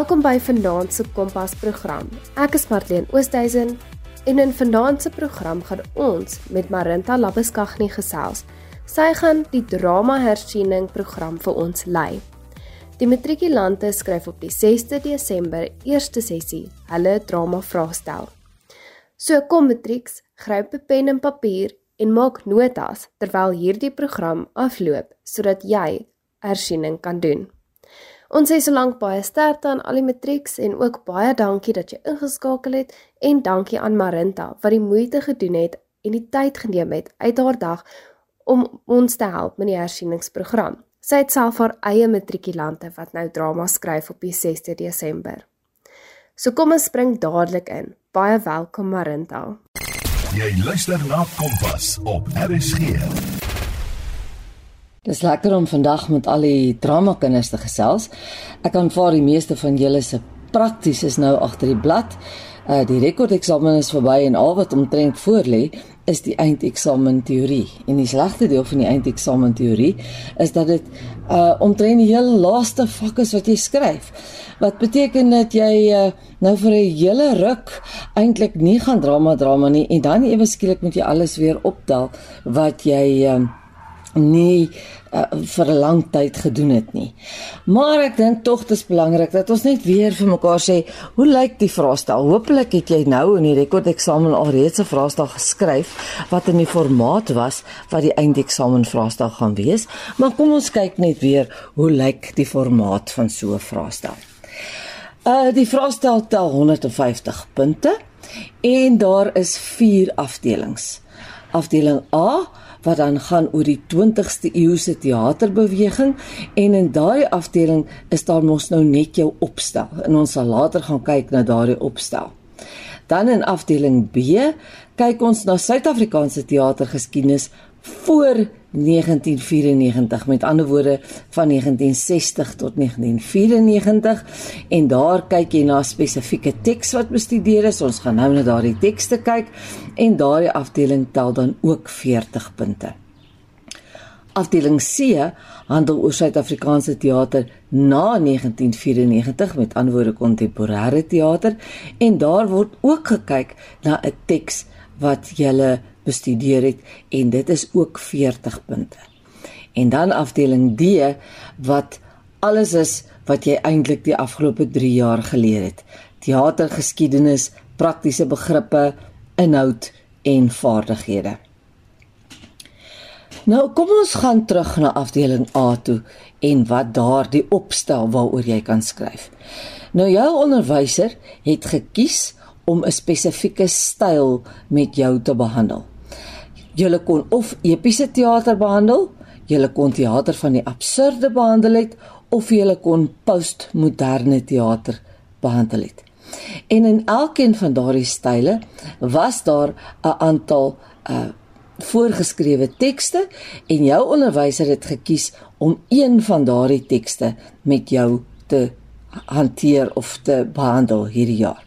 Welkom by Vanaand se Kompas program. Ek is Marlene Oosthuizen en in Vanaand se program gaan ons met Marinta Labuskaghni gesels. Sy gaan die drama hersiening program vir ons lei. Die matrikulante skryf op die 6de Desember eerste sessie hulle drama vraestel. So kom matrieks, gryp 'n pen en papier en maak notas terwyl hierdie program afloop sodat jy hersiening kan doen. Ons sê solank baie sterkte aan al die matrieks en ook baie dankie dat jy ingeskakel het en dankie aan Marinta wat die moeite gedoen het en die tyd geneem het uit haar dag om ons te help met die hersieningsprogram. Sy het self haar eie matrikulante wat nou drama skryf op die 6de Desember. So kom ons spring dadelik in. Baie welkom Marinta. Jy luister na Kompas op RSG. Dis lekker om vandag met al die drama kinders te gesels. Ek aanvaar die meeste van julle se prakties is nou agter die blad. Uh die rekordeksamen is verby en al wat omtrent voor lê is die eindeksamen teorie. En die slegste deel van die eindeksamen teorie is dat dit uh omtrent die heel laaste vak is wat jy skryf. Wat beteken dat jy uh nou vir 'n hele ruk eintlik nie gaan drama drama nie en dan ewe skielik moet jy alles weer optel wat jy uh nie uh, vir 'n lang tyd gedoen het nie. Maar ek dink tog dit is belangrik dat ons net weer vir mekaar sê, hoe lyk die vraestel? Hoopelik het jy nou in die rekordeksamen al reeds 'n vraestel geskryf wat in die formaat was wat die eindeksamen vraestel gaan wees. Maar kom ons kyk net weer hoe lyk die formaat van so 'n vraestel. Uh die vraestel tel 150 punte en daar is 4 afdelings. Afdeling A wat dan gaan oor die 20ste eeuse teaterbeweging en in daai afdeling is daar mos nou net jou opstel en ons sal later gaan kyk na daardie opstel. Dan in afdeling B kyk ons na Suid-Afrikaanse teatergeskiedenis voor 1994 met ander woorde van 1960 tot 1994 en daar kyk jy na spesifieke teks wat bestudeer is. Ons gaan nou na daardie tekste kyk en daardie afdeling tel dan ook 40 punte. Afdeling C handel oor Suid-Afrikaanse teater na 1994 met ander woorde kontemporêre teater en daar word ook gekyk na 'n teks wat jy bestudeer het en dit is ook 40 punte. En dan afdeling D wat alles is wat jy eintlik die afgelope 3 jaar geleer het. Teatergeskiedenis, praktiese begrippe, inhoud en vaardighede. Nou kom ons gaan terug na afdeling A toe en wat daar die opstel waaroor jy kan skryf. Nou jou onderwyser het gekies om 'n spesifieke styl met jou te behandel. Jy kon of epiese teater behandel, jy kon teater van die absurde behandel het of jy kon postmoderne teater behandel het. En in elkeen van daardie style was daar 'n aantal uh voorgeskrewe tekste en jou onderwyser het gekies om een van daardie tekste met jou te hanteer of te behandel hierdie jaar.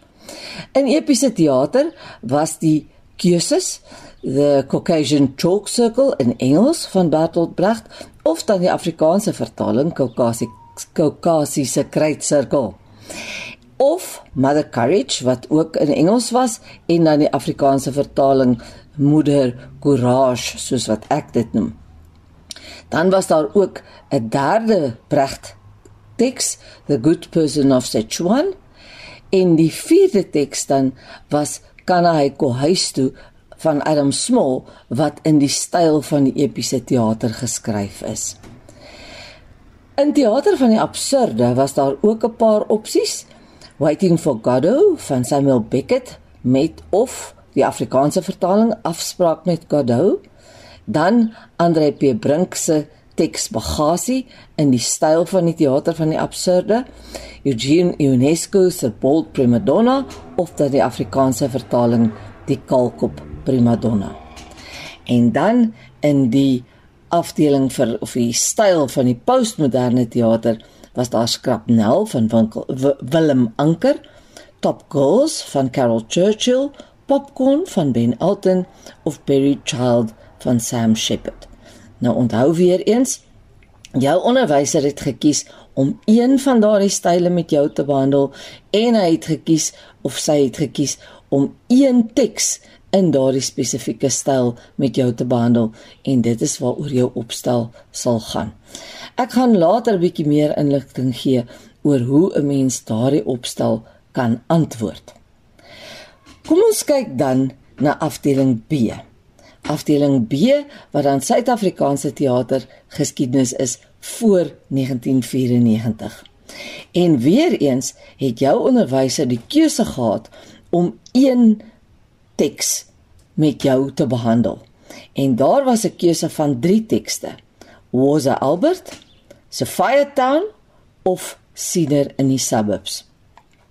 In epiese teater was die keuses The Caucasian Chalk Circle in Engels van Bertolt Brecht of dan die Afrikaanse vertaling Caucasiese kruitsirkel of Mother Courage wat ook in Engels was en dan die Afrikaanse vertaling Moeder Courage soos wat ek dit noem. Dan was daar ook 'n derde Brecht teks The Good Person of Sichuan en die vierde teks dan was Kanaiko huis toe van Adam Small wat in die styl van die epiese teater geskryf is. In teater van die absurde was daar ook 'n paar opsies. Waiting for Godot van Samuel Beckett met of die Afrikaanse vertaling Afspraak met Godot. Dan Andre P Brink se teks Bagasie in die styl van die teater van die absurde. Eugene Ionesco se Bold Primadonna of dan die Afrikaanse vertaling Die Kalkop primadonna. En dan in die afdeling vir of die styl van die postmoderne teater was daar Skrapnel van Winkel Willem Anker, Top Girls van Carol Churchill, Popcorn van Ben Elton of Berry Child van Sam Shepard. Nou onthou weer eens, jou onderwyser het gekies om een van daardie style met jou te behandel en hy het gekies of sy het gekies om een teks in daardie spesifieke styl met jou te behandel en dit is waaroor jou opstel sal gaan. Ek gaan later 'n bietjie meer inligting gee oor hoe 'n mens daardie opstel kan antwoord. Kom ons kyk dan na afdeling B. Afdeling B wat dan Suid-Afrikaanse teater geskiedenis is voor 1994. En weer eens het jou onderwyser die keuse gehad om een teks met jou te behandel. En daar was 'n keuse van 3 tekste. Was Albert, Sophia Town of Cedar in die suburbs.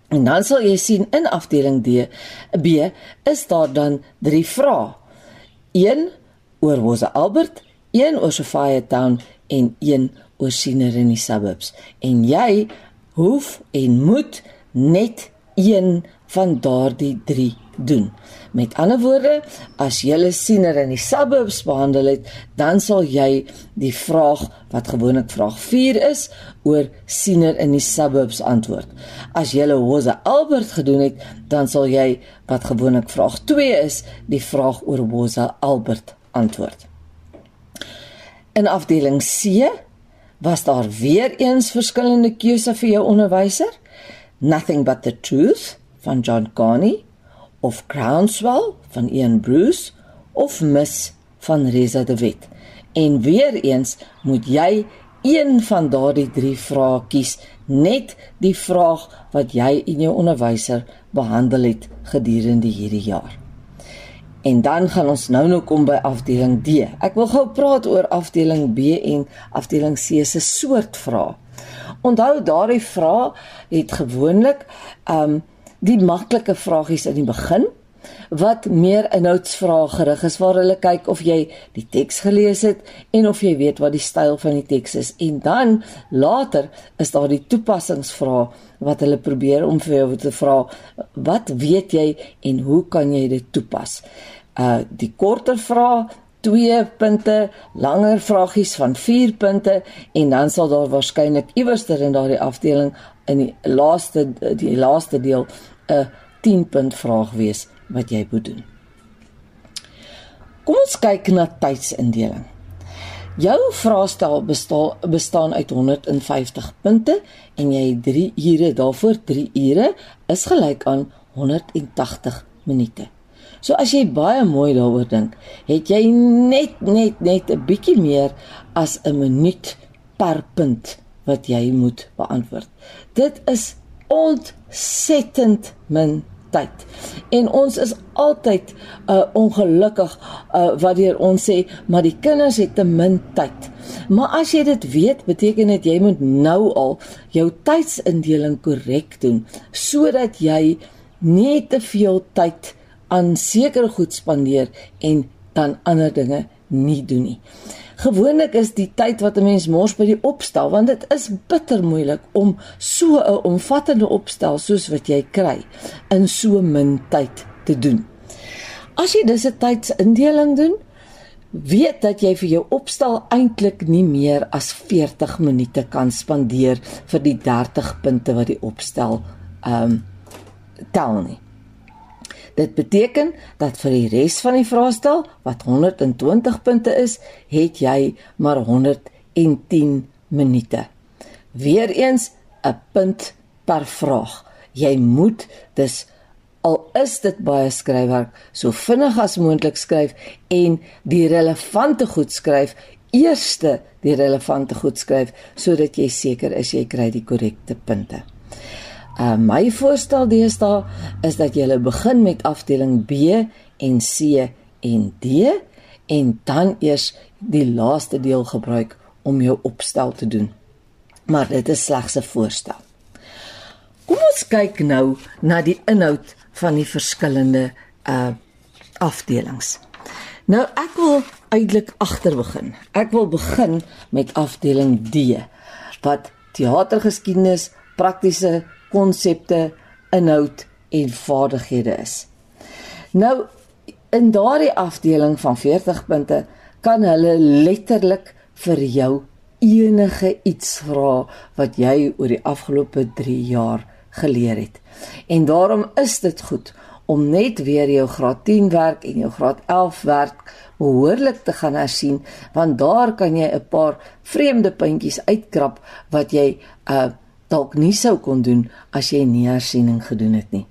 En dan sal jy sien in afdeling D, B is daar dan 3 vrae. 1 oor Was Albert, 1 oor Sophia Town en 1 oor Cedar in die suburbs. En jy hoef en moet net een van daardie 3 doen. Met ander woorde, as jy hulle siener in die suburbs behandel het, dan sal jy die vraag wat gewoonlik vraag 4 is oor siener in die suburbs antwoord. As jy hulle Hosa Albert gedoen het, dan sal jy wat gewoonlik vraag 2 is, die vraag oor Hosa Albert antwoord. In afdeling C was daar weer eens verskillende keuses vir jou onderwyser. Nothing but the truth van John Carney of Groundswell van Ian Bruce of Miss van Reza de Wet. En weer eens moet jy een van daardie drie vrae kies, net die vraag wat jy in jou onderwyser behandel het gedurende hierdie jaar. En dan gaan ons nou nou kom by afdeling D. Ek wil gou praat oor afdeling B en afdeling C se soort vrae. Onthou daardie vrae het gewoonlik um die maklike vragies in die begin wat meer inhoudsvrae gerig is waar hulle kyk of jy die teks gelees het en of jy weet wat die styl van die teks is. En dan later is daar die toepassingsvrae wat hulle probeer om vir jou te vra wat weet jy en hoe kan jy dit toepas? Uh die korter vrae 2 punte, langer vragies van 4 punte en dan sal daar waarskynlik iewerster in daardie afdeling in die laaste die laaste deel 'n 10 punt vraag wees wat jy moet doen. Kom ons kyk na tydsindeling. Jou vraestel bestaan bestaan uit 150 punte en jy het 3 ure daarvoor 3 ure is gelyk aan 180 minute. So as jy baie mooi daaroor dink, het jy net net net 'n bietjie meer as 'n minuut per punt wat jy moet beantwoord. Dit is ontsettend min tyd. En ons is altyd uh ongelukkig uh wanneer ons sê maar die kinders het te min tyd. Maar as jy dit weet, beteken dit jy moet nou al jou tydsindeling korrek doen sodat jy nie te veel tyd aan sekere goed spandeer en dan ander dinge nie doen nie. Gewoonlik is die tyd wat 'n mens mors by die opstel want dit is bitter moeilik om so 'n omvattende opstel soos wat jy kry in so min tyd te doen. As jy dis 'n tydsindeling doen, weet dat jy vir jou opstel eintlik nie meer as 40 minute kan spandeer vir die 30 punte wat die opstel ehm um, tel nie. Dit beteken dat vir die res van die vraestel wat 120 punte is, het jy maar 110 minute. Weereens 'n punt per vraag. Jy moet dus al is dit baie skryfwerk, so vinnig as moontlik skryf en die relevante goed skryf. Eerste die relevante goed skryf sodat jy seker is jy kry die korrekte punte. Uh, my voorstel deesdae is dat jy begin met afdeling B en C en D en dan eers die laaste deel gebruik om jou opstel te doen. Maar dit is slegs 'n voorstel. Kom ons kyk nou na die inhoud van die verskillende uh afdelings. Nou ek wil uiteindelik agter begin. Ek wil begin met afdeling D wat teatergeskiedenis, praktiese konsepte, inhoud en vaardighede is. Nou in daardie afdeling van 40 punte kan hulle letterlik vir jou enige iets vra wat jy oor die afgelope 3 jaar geleer het. En daarom is dit goed om net weer jou graad 10 werk en jou graad 11 werk behoorlik te gaan hersien want daar kan jy 'n paar vreemde puntjies uitkrap wat jy uh dalk nie sou kon doen as jy nie hersiening gedoen het nie.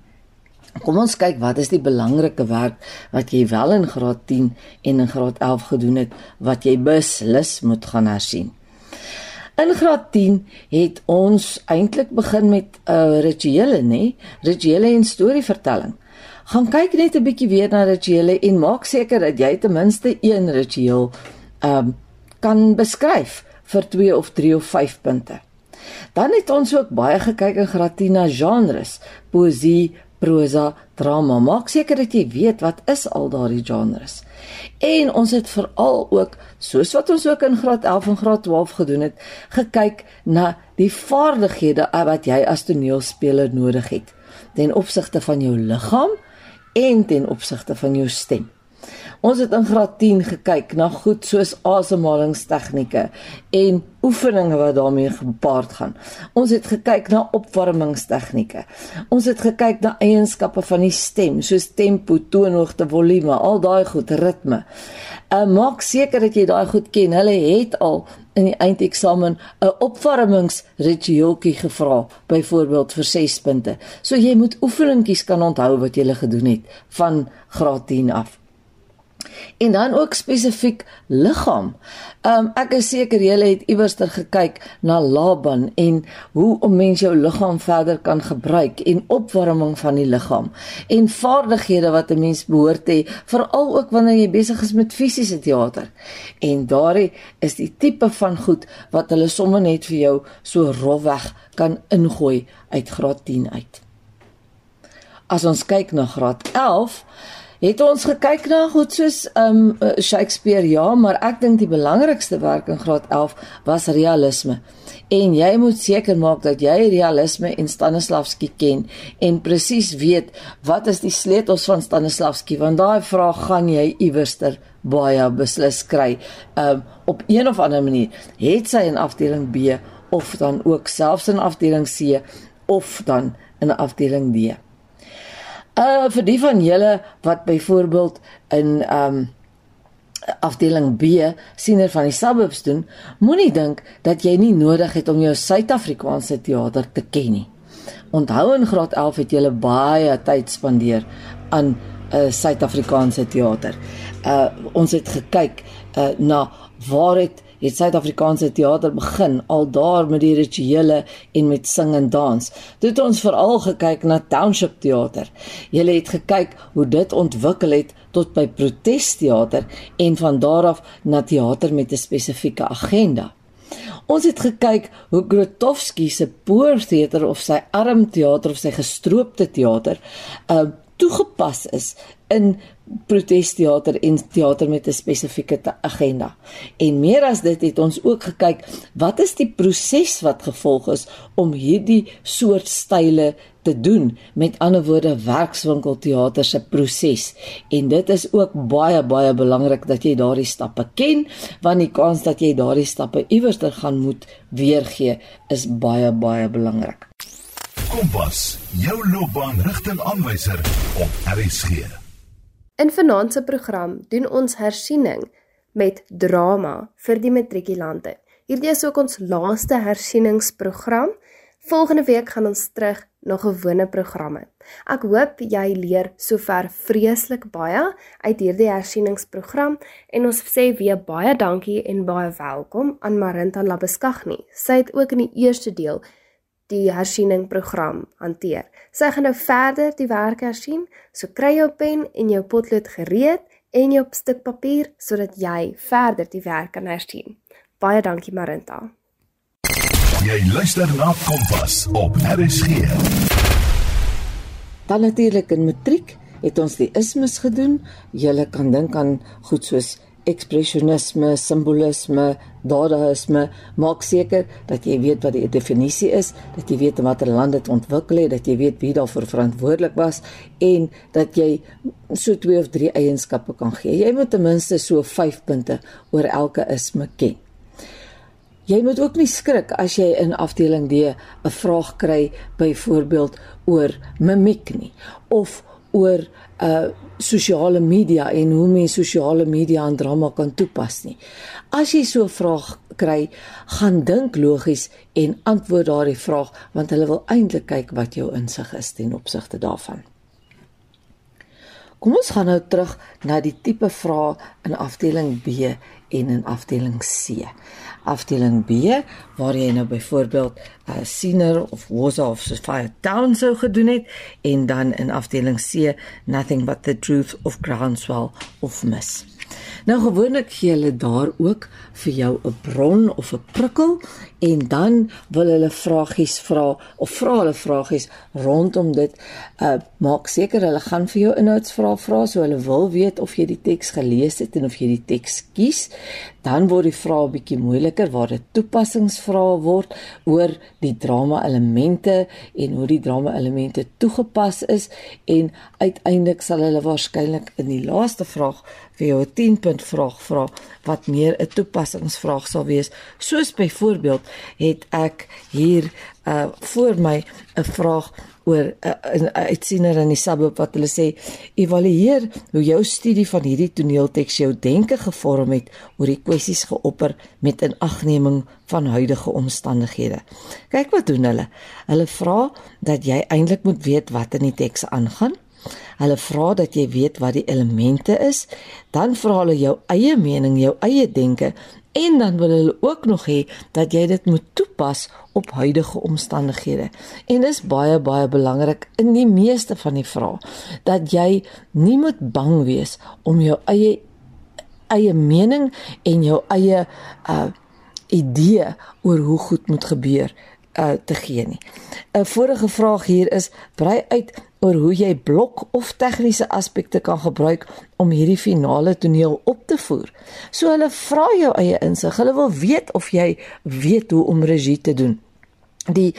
Kom ons kyk wat is die belangrike werk wat jy wel in graad 10 en in graad 11 gedoen het wat jy beslis moet gaan hersien. In graad 10 het ons eintlik begin met 'n uh, rituele, nê? Rituele en storievertelling. Gaan kyk net 'n bietjie weer na rituele en maak seker dat jy ten minste een ritueel ehm um, kan beskryf vir 2 of 3 of 5 punte. Dan het ons ook baie gekyk graad 10 na genres, poesie, prosa, drama. Maak seker dat jy weet wat is al daardie genres. En ons het veral ook, soos wat ons ook in graad 11 en graad 12 gedoen het, gekyk na die vaardighede wat jy as toneelspeler nodig het ten opsigte van jou liggaam en ten opsigte van jou stem. Ons het in graad 10 gekyk na goed soos asemhalingstegnieke en oefeninge wat daarmee gepaard gaan. Ons het gekyk na opwarmingstegnieke. Ons het gekyk na eienskappe van die stem, soos tempo, toonhoogte, volume, al daai goed, ritme. Uh, maak seker dat jy daai goed ken. Hulle het al in die eindeksamen 'n opwarmingsritueeltjie gevra, byvoorbeeld vir 6 punte. So jy moet oefeningkies kan onthou wat jy gele gedoen het van graad 10 af en dan ook spesifiek liggaam. Um ek is seker julle het iewers ter gekyk na Laban en hoe om mens jou liggaam verder kan gebruik en opwarming van die liggaam en vaardighede wat 'n mens behoort te veral ook wanneer jy besig is met fisiese teater. En daardie is die tipe van goed wat hulle sommer net vir jou so rofweg kan ingooi uit graad 10 uit. As ons kyk na graad 11 het ons gekyk na goed soos um Shakespeare ja, maar ek dink die belangrikste werk in graad 11 was realisme. En jy moet seker maak dat jy realisme en Stanislavski ken en presies weet wat is die sleutels van Stanislavski want daai vraag gaan jy iewerster baie beslis kry. Um op een of ander manier het sy in afdeling B of dan ook selfs in afdeling C of dan in afdeling D. Uh vir die van julle wat byvoorbeeld in um afdeling B siener van die suburbs doen, moenie dink dat jy nie nodig het om jou Suid-Afrikaanse teater te ken nie. Onthou in graad 11 het jy baie tyd spandeer aan 'n uh, Suid-Afrikaanse teater. Uh ons het gekyk uh na waar het het Suid-Afrikaanse teater begin al daar met die rituele en met sing en dans. Het ons veral gekyk na township teater. Julle het gekyk hoe dit ontwikkel het tot by protesteater en van daar af na teater met 'n spesifieke agenda. Ons het gekyk hoe Grotowski se poor teater of sy arm teater of sy gestroopte teater uh toegepas is in protesteater en teater met 'n spesifieke agenda. En meer as dit het ons ook gekyk wat is die proses wat gevolg is om hierdie soort style te doen met ander woorde werkswinkelteater se proses en dit is ook baie baie belangrik dat jy daardie stappe ken want die kans dat jy daardie stappe iewers ter gaan moet weergee is baie baie belangrik. Kompas, jou loopbaanrigtingaanwyser op RSG. In vanaand se program doen ons hersiening met drama vir die matrikulante. Hierdie is ook ons laaste hersieningsprogram. Volgende week gaan ons terug na gewone programme. Ek hoop jy leer sover vreeslik baie uit hierdie hersieningsprogram en ons sê weer baie dankie en baie welkom aan Marinta Labeskagni. Sy het ook in die eerste deel die hersiening program hanteer. Sy gaan nou verder die werk hersien, so kry jou pen en jou potlood gereed en jou stuk papier sodat jy verder die werk kan hersien. Baie dankie Marinta. Jy luister na Kompas op RSG. Dan natuurlik in matriek het ons die ismes gedoen. Jy kan dink aan goed soos ekspresionisme, simbolisme, dadaïsme, maak seker dat jy weet wat die definisie is, dat jy weet watter land dit ontwikkel het, dat jy weet wie daarvoor verantwoordelik was en dat jy so twee of drie eienskappe kan gee. Jy moet ten minste so 5 punte oor elke isme ken. Jy moet ook nie skrik as jy in afdeling D 'n vraag kry byvoorbeeld oor mimiek nie of oor uh sosiale media en hoe mense sosiale media en drama kan toepas nie. As jy so 'n vraag kry, gaan dink logies en antwoord daardie vraag want hulle wil eintlik kyk wat jou insig is ten opsigte daarvan. Kom ons gaan nou terug na die tipe vrae in afdeling B en in afdeling C. Afdeling B waar jy nou byvoorbeeld 'n uh, senior of was of Sophia Town sou gedoen het en dan in afdeling C nothing but the truth of groundswell of miss. Nou gewoonlik gee hulle daar ook vir jou 'n bron of 'n prikkel en dan wil hulle vragies vra of vra hulle vragies rondom dit. Uh maak seker hulle gaan vir jou inhoudsvrae vra so hulle wil weet of jy die teks gelees het en of jy die teks kies. Dan word die vrae bietjie moeiliker waar dit toepassingsvrae word oor die drama elemente en hoe die drama elemente toegepas is en uiteindelik sal hulle waarskynlik in die laaste vraag vir jou 'n 10 punt vraag vra wat meer 'n toepassingsvraag sal wees. Soos byvoorbeeld het ek hier uh voor my 'n vraag oor 'n uh, uitsiener in die suburb wat hulle sê evalueer hoe jou studie van hierdie toneelteks jou denke gevorm het oor die kwessies geopper met inagneming van huidige omstandighede. Kyk wat doen hulle. Hulle vra dat jy eintlik moet weet wat in die teks aangaan. Hulle vra dat jy weet wat die elemente is, dan vra hulle jou eie mening, jou eie denke en dan wil hulle ook nog hê dat jy dit moet toepas op huidige omstandighede. En dis baie baie belangrik in die meeste van die vrae dat jy nie moet bang wees om jou eie eie mening en jou eie uh idee oor hoe goed moet gebeur uh te gee nie. 'n Vorige vraag hier is brei uit oor hoe jy blok of tegniese aspekte kan gebruik om hierdie finale toneel op te voer. So hulle vra jou eie insig. Hulle wil weet of jy weet hoe om regie te doen. Die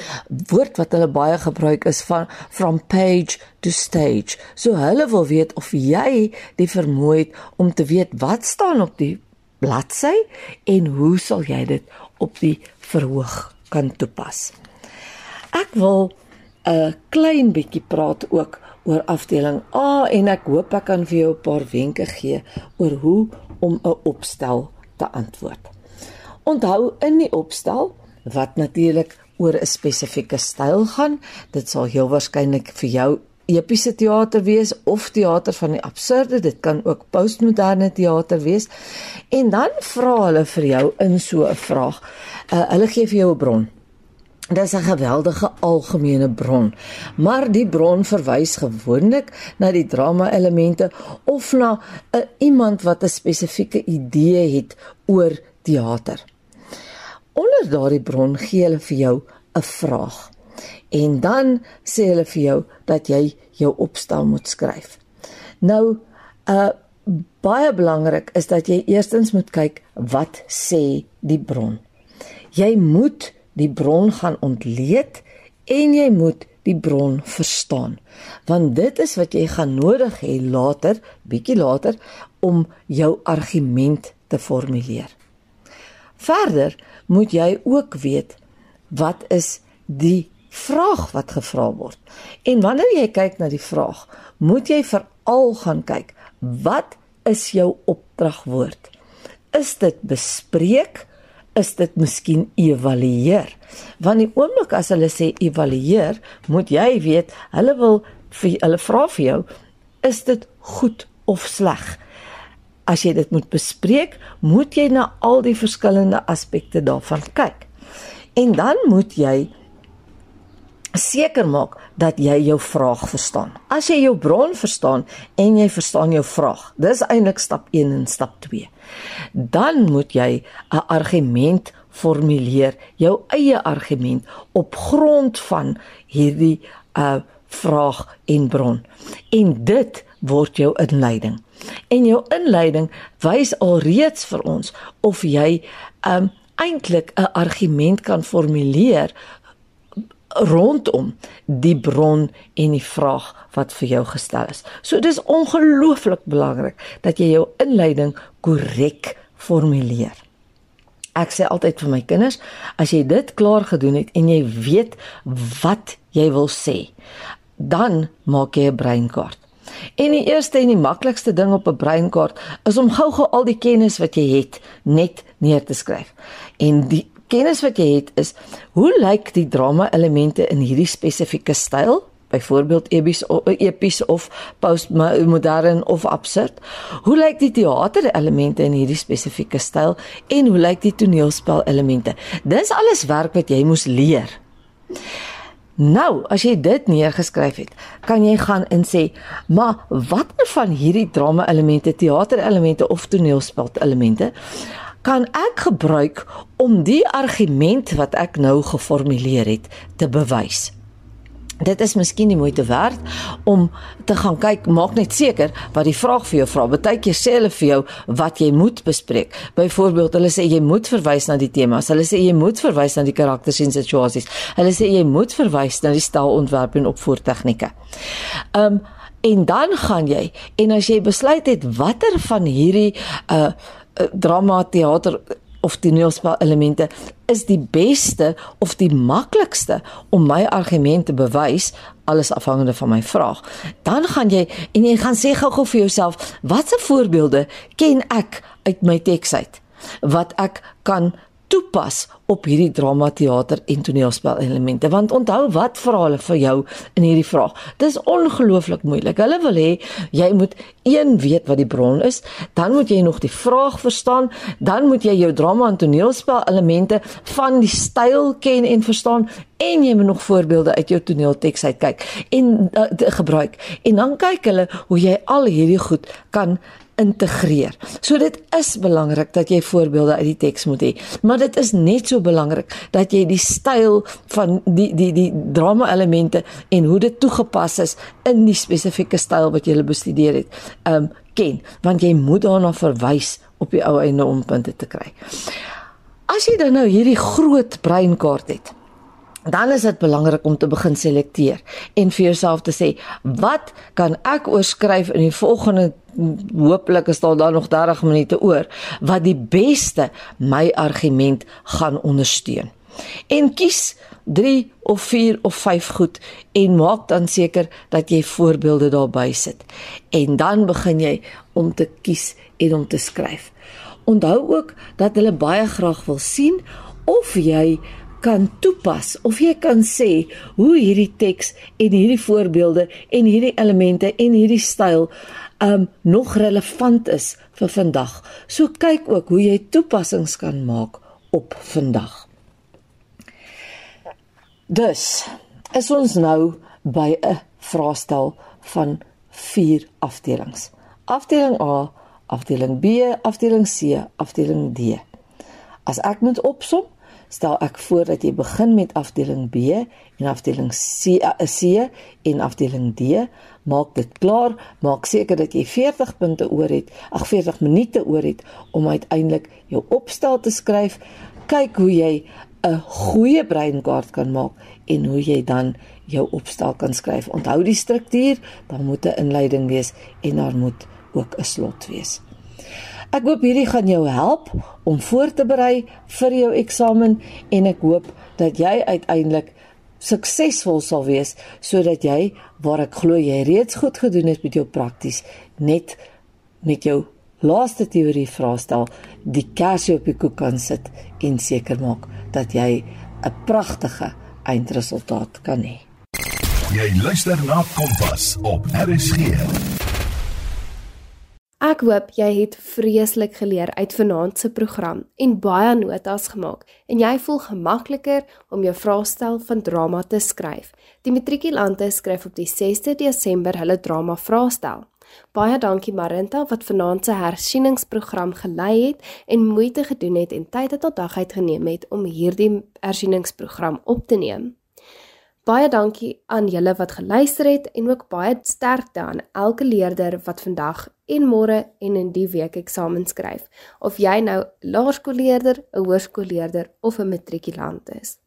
woord wat hulle baie gebruik is van from page to stage. So hulle wil weet of jy die vermoë het om te weet wat staan op die bladsy en hoe sal jy dit op die verhoog kan toepas. Ek wil 'n klein bietjie praat ook oor afdeling A en ek hoop ek kan vir jou 'n paar wenke gee oor hoe om 'n opstel te antwoord. Onthou in die opstel wat natuurlik oor 'n spesifieke styl gaan, dit sal heel waarskynlik vir jou epiese teater wees of teater van die absurde, dit kan ook postmoderne teater wees. En dan vra hulle vir jou in so 'n vraag. Uh, hulle gee vir jou 'n bron. Dit is 'n geweldige algemene bron, maar die bron verwys gewoonlik na die drama elemente of na 'n iemand wat 'n spesifieke idee het oor teater. Onder daardie bron gee hulle vir jou 'n vraag. En dan sê hulle vir jou dat jy jou opstel moet skryf. Nou, uh, baie belangrik is dat jy eerstens moet kyk wat sê die bron. Jy moet die bron gaan ontleed en jy moet die bron verstaan. Want dit is wat jy gaan nodig hê later, bietjie later om jou argument te formuleer. Verder moet jy ook weet wat is die vraag wat gevra word. En wanneer jy kyk na die vraag, moet jy veral gaan kyk wat is jou opdragwoord? Is dit bespreek is dit miskien evalueer. Want die oomblik as hulle sê evalueer, moet jy weet, hulle wil vir hulle vra vir jou, is dit goed of sleg? As jy dit moet bespreek, moet jy na al die verskillende aspekte daarvan kyk. En dan moet jy seker maak dat jy jou vraag verstaan. As jy jou bron verstaan en jy verstaan jou vraag, dis eintlik stap 1 en stap 2. Dan moet jy 'n argument formuleer, jou eie argument op grond van hierdie uh vraag en bron. En dit word jou inleiding. En jou inleiding wys alreeds vir ons of jy um eintlik 'n argument kan formuleer rondom die bron en die vraag wat vir jou gestel is. So dis ongelooflik belangrik dat jy jou inleiding korrek formuleer. Ek sê altyd vir my kinders, as jy dit klaar gedoen het en jy weet wat jy wil sê, dan maak jy 'n breinkaart. En die eerste en die maklikste ding op 'n breinkaart is om gou-gou al die kennis wat jy het net neer te skryf. En die kennis wat jy het is hoe lyk die drama elemente in hierdie spesifieke styl? byvoorbeeld epies epies of postmodern of absurd. Hoe lyk die teater elemente in hierdie spesifieke styl en hoe lyk die toneelspel elemente? Dis alles werk wat jy moes leer. Nou, as jy dit neergeskryf het, kan jy gaan en sê, "Maar watter van hierdie drama elemente, teater elemente of toneelspel elemente kan ek gebruik om die argument wat ek nou geformuleer het te bewys?" Dit is miskien nie moeite werd om te gaan kyk, maak net seker wat die vraag vir jou vra. Partykeer sê hulle vir jou wat jy moet bespreek. Byvoorbeeld, hulle sê jy moet verwys na die temas. Hulle sê jy moet verwys na die karakters en situasies. Hulle sê jy moet verwys na die stylontwerp en opvoertegnieke. Ehm um, en dan gaan jy en as jy besluit het watter van hierdie uh drama teater of toneelspel elemente is die beste of die maklikste om my argument te bewys alles afhangende van my vraag. Dan gaan jy en jy gaan sê gou-gou vir jouself, watse voorbeelde ken ek uit my teks uit wat ek kan toepas op hierdie drama teater en toneelspel elemente want onthou wat vra hulle vir jou in hierdie vraag? Dis ongelooflik moeilik. Hulle wil hê jy moet een weet wat die bron is dan moet jy nog die vraag verstaan dan moet jy jou drama en toneelspel elemente van die styl ken en verstaan en jy moet nog voorbeelde uit jou toneelteks uit kyk en uh, gebruik. En dan kyk hulle hoe jy al hierdie goed kan integreer. So dit is belangrik dat jy voorbeelde uit die teks moet hê, maar dit is net so belangrik dat jy die styl van die die die drama elemente en hoe dit toegepas is in die spesifieke styl wat jy bestudeer het, um ken, want jy moet daarna verwys op die ou einde om punte te kry. As jy dan nou hierdie groot breinkaart het, dan is dit belangrik om te begin selekteer en vir jouself te sê, wat kan ek oorskryf in die volgende hooplik is daar dan nog 30 minute oor wat die beste my argument gaan ondersteun. En kies 3 of 4 of 5 goed en maak dan seker dat jy voorbeelde daarby sit. En dan begin jy om te kies en om te skryf. Onthou ook dat hulle baie graag wil sien of jy kan toepas of jy kan sê hoe hierdie teks en hierdie voorbeelde en hierdie elemente en hierdie styl um nog relevant is vir vandag. So kyk ook hoe jy toepassings kan maak op vandag. Dus is ons nou by 'n vraestel van 4 afdelings. Afdeling A, afdeling B, afdeling C, afdeling D. As ek moet opsom, stel ek voor dat jy begin met afdeling B en afdeling C, eh, C en afdeling D. Maak dit klaar, maak seker dat jy 40 punte oor het, ag 40 minute oor het om uiteindelik jou opstel te skryf. Kyk hoe jy 'n goeie breinkaart kan maak en hoe jy dan jou opstel kan skryf. Onthou die struktuur, daar moet 'n inleiding wees en daar moet ook 'n slot wees. Ek hoop hierdie gaan jou help om voor te berei vir jou eksamen en ek hoop dat jy uiteindelik suksesvol sal wees sodat jy waar ek glo jy reeds goed gedoen het met jou prakties net met jou laaste teorie vraestel die kersie op die koek kan sit en seker maak dat jy 'n pragtige eindresultaat kan hê. Jy luister na Kompas op RSG. Ek hoop jy het vreeslik geleer uit vanaand se program en baie notas gemaak en jy voel gemakliker om jou vraestel van drama te skryf. Die matrikulante skryf op die 6de Desember hulle drama vraestel. Baie dankie Marinta wat vanaand se hersieningsprogram gelei het en moeite gedoen het en tyd uit haar dag uitgeneem het om hierdie hersieningsprogram op te neem. Baie dankie aan julle wat geluister het en ook baie sterkte aan elke leerder wat vandag en môre en in die week eksamen skryf. Of jy nou laerskoolleerder, 'n hoërskoolleerder of 'n matrikulant is.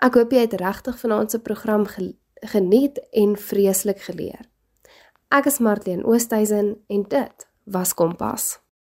Ek hoop jy het regtig vanaand se program geniet en vreeslik geleer. Ek is Martien Oosthuizen en dit was Kompas.